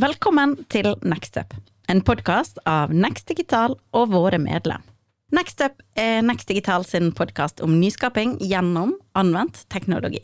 Velkommen til Nextup, en podkast av Next Digital og våre medlem. Nextup er Next Digital sin podkast om nyskaping gjennom anvendt teknologi.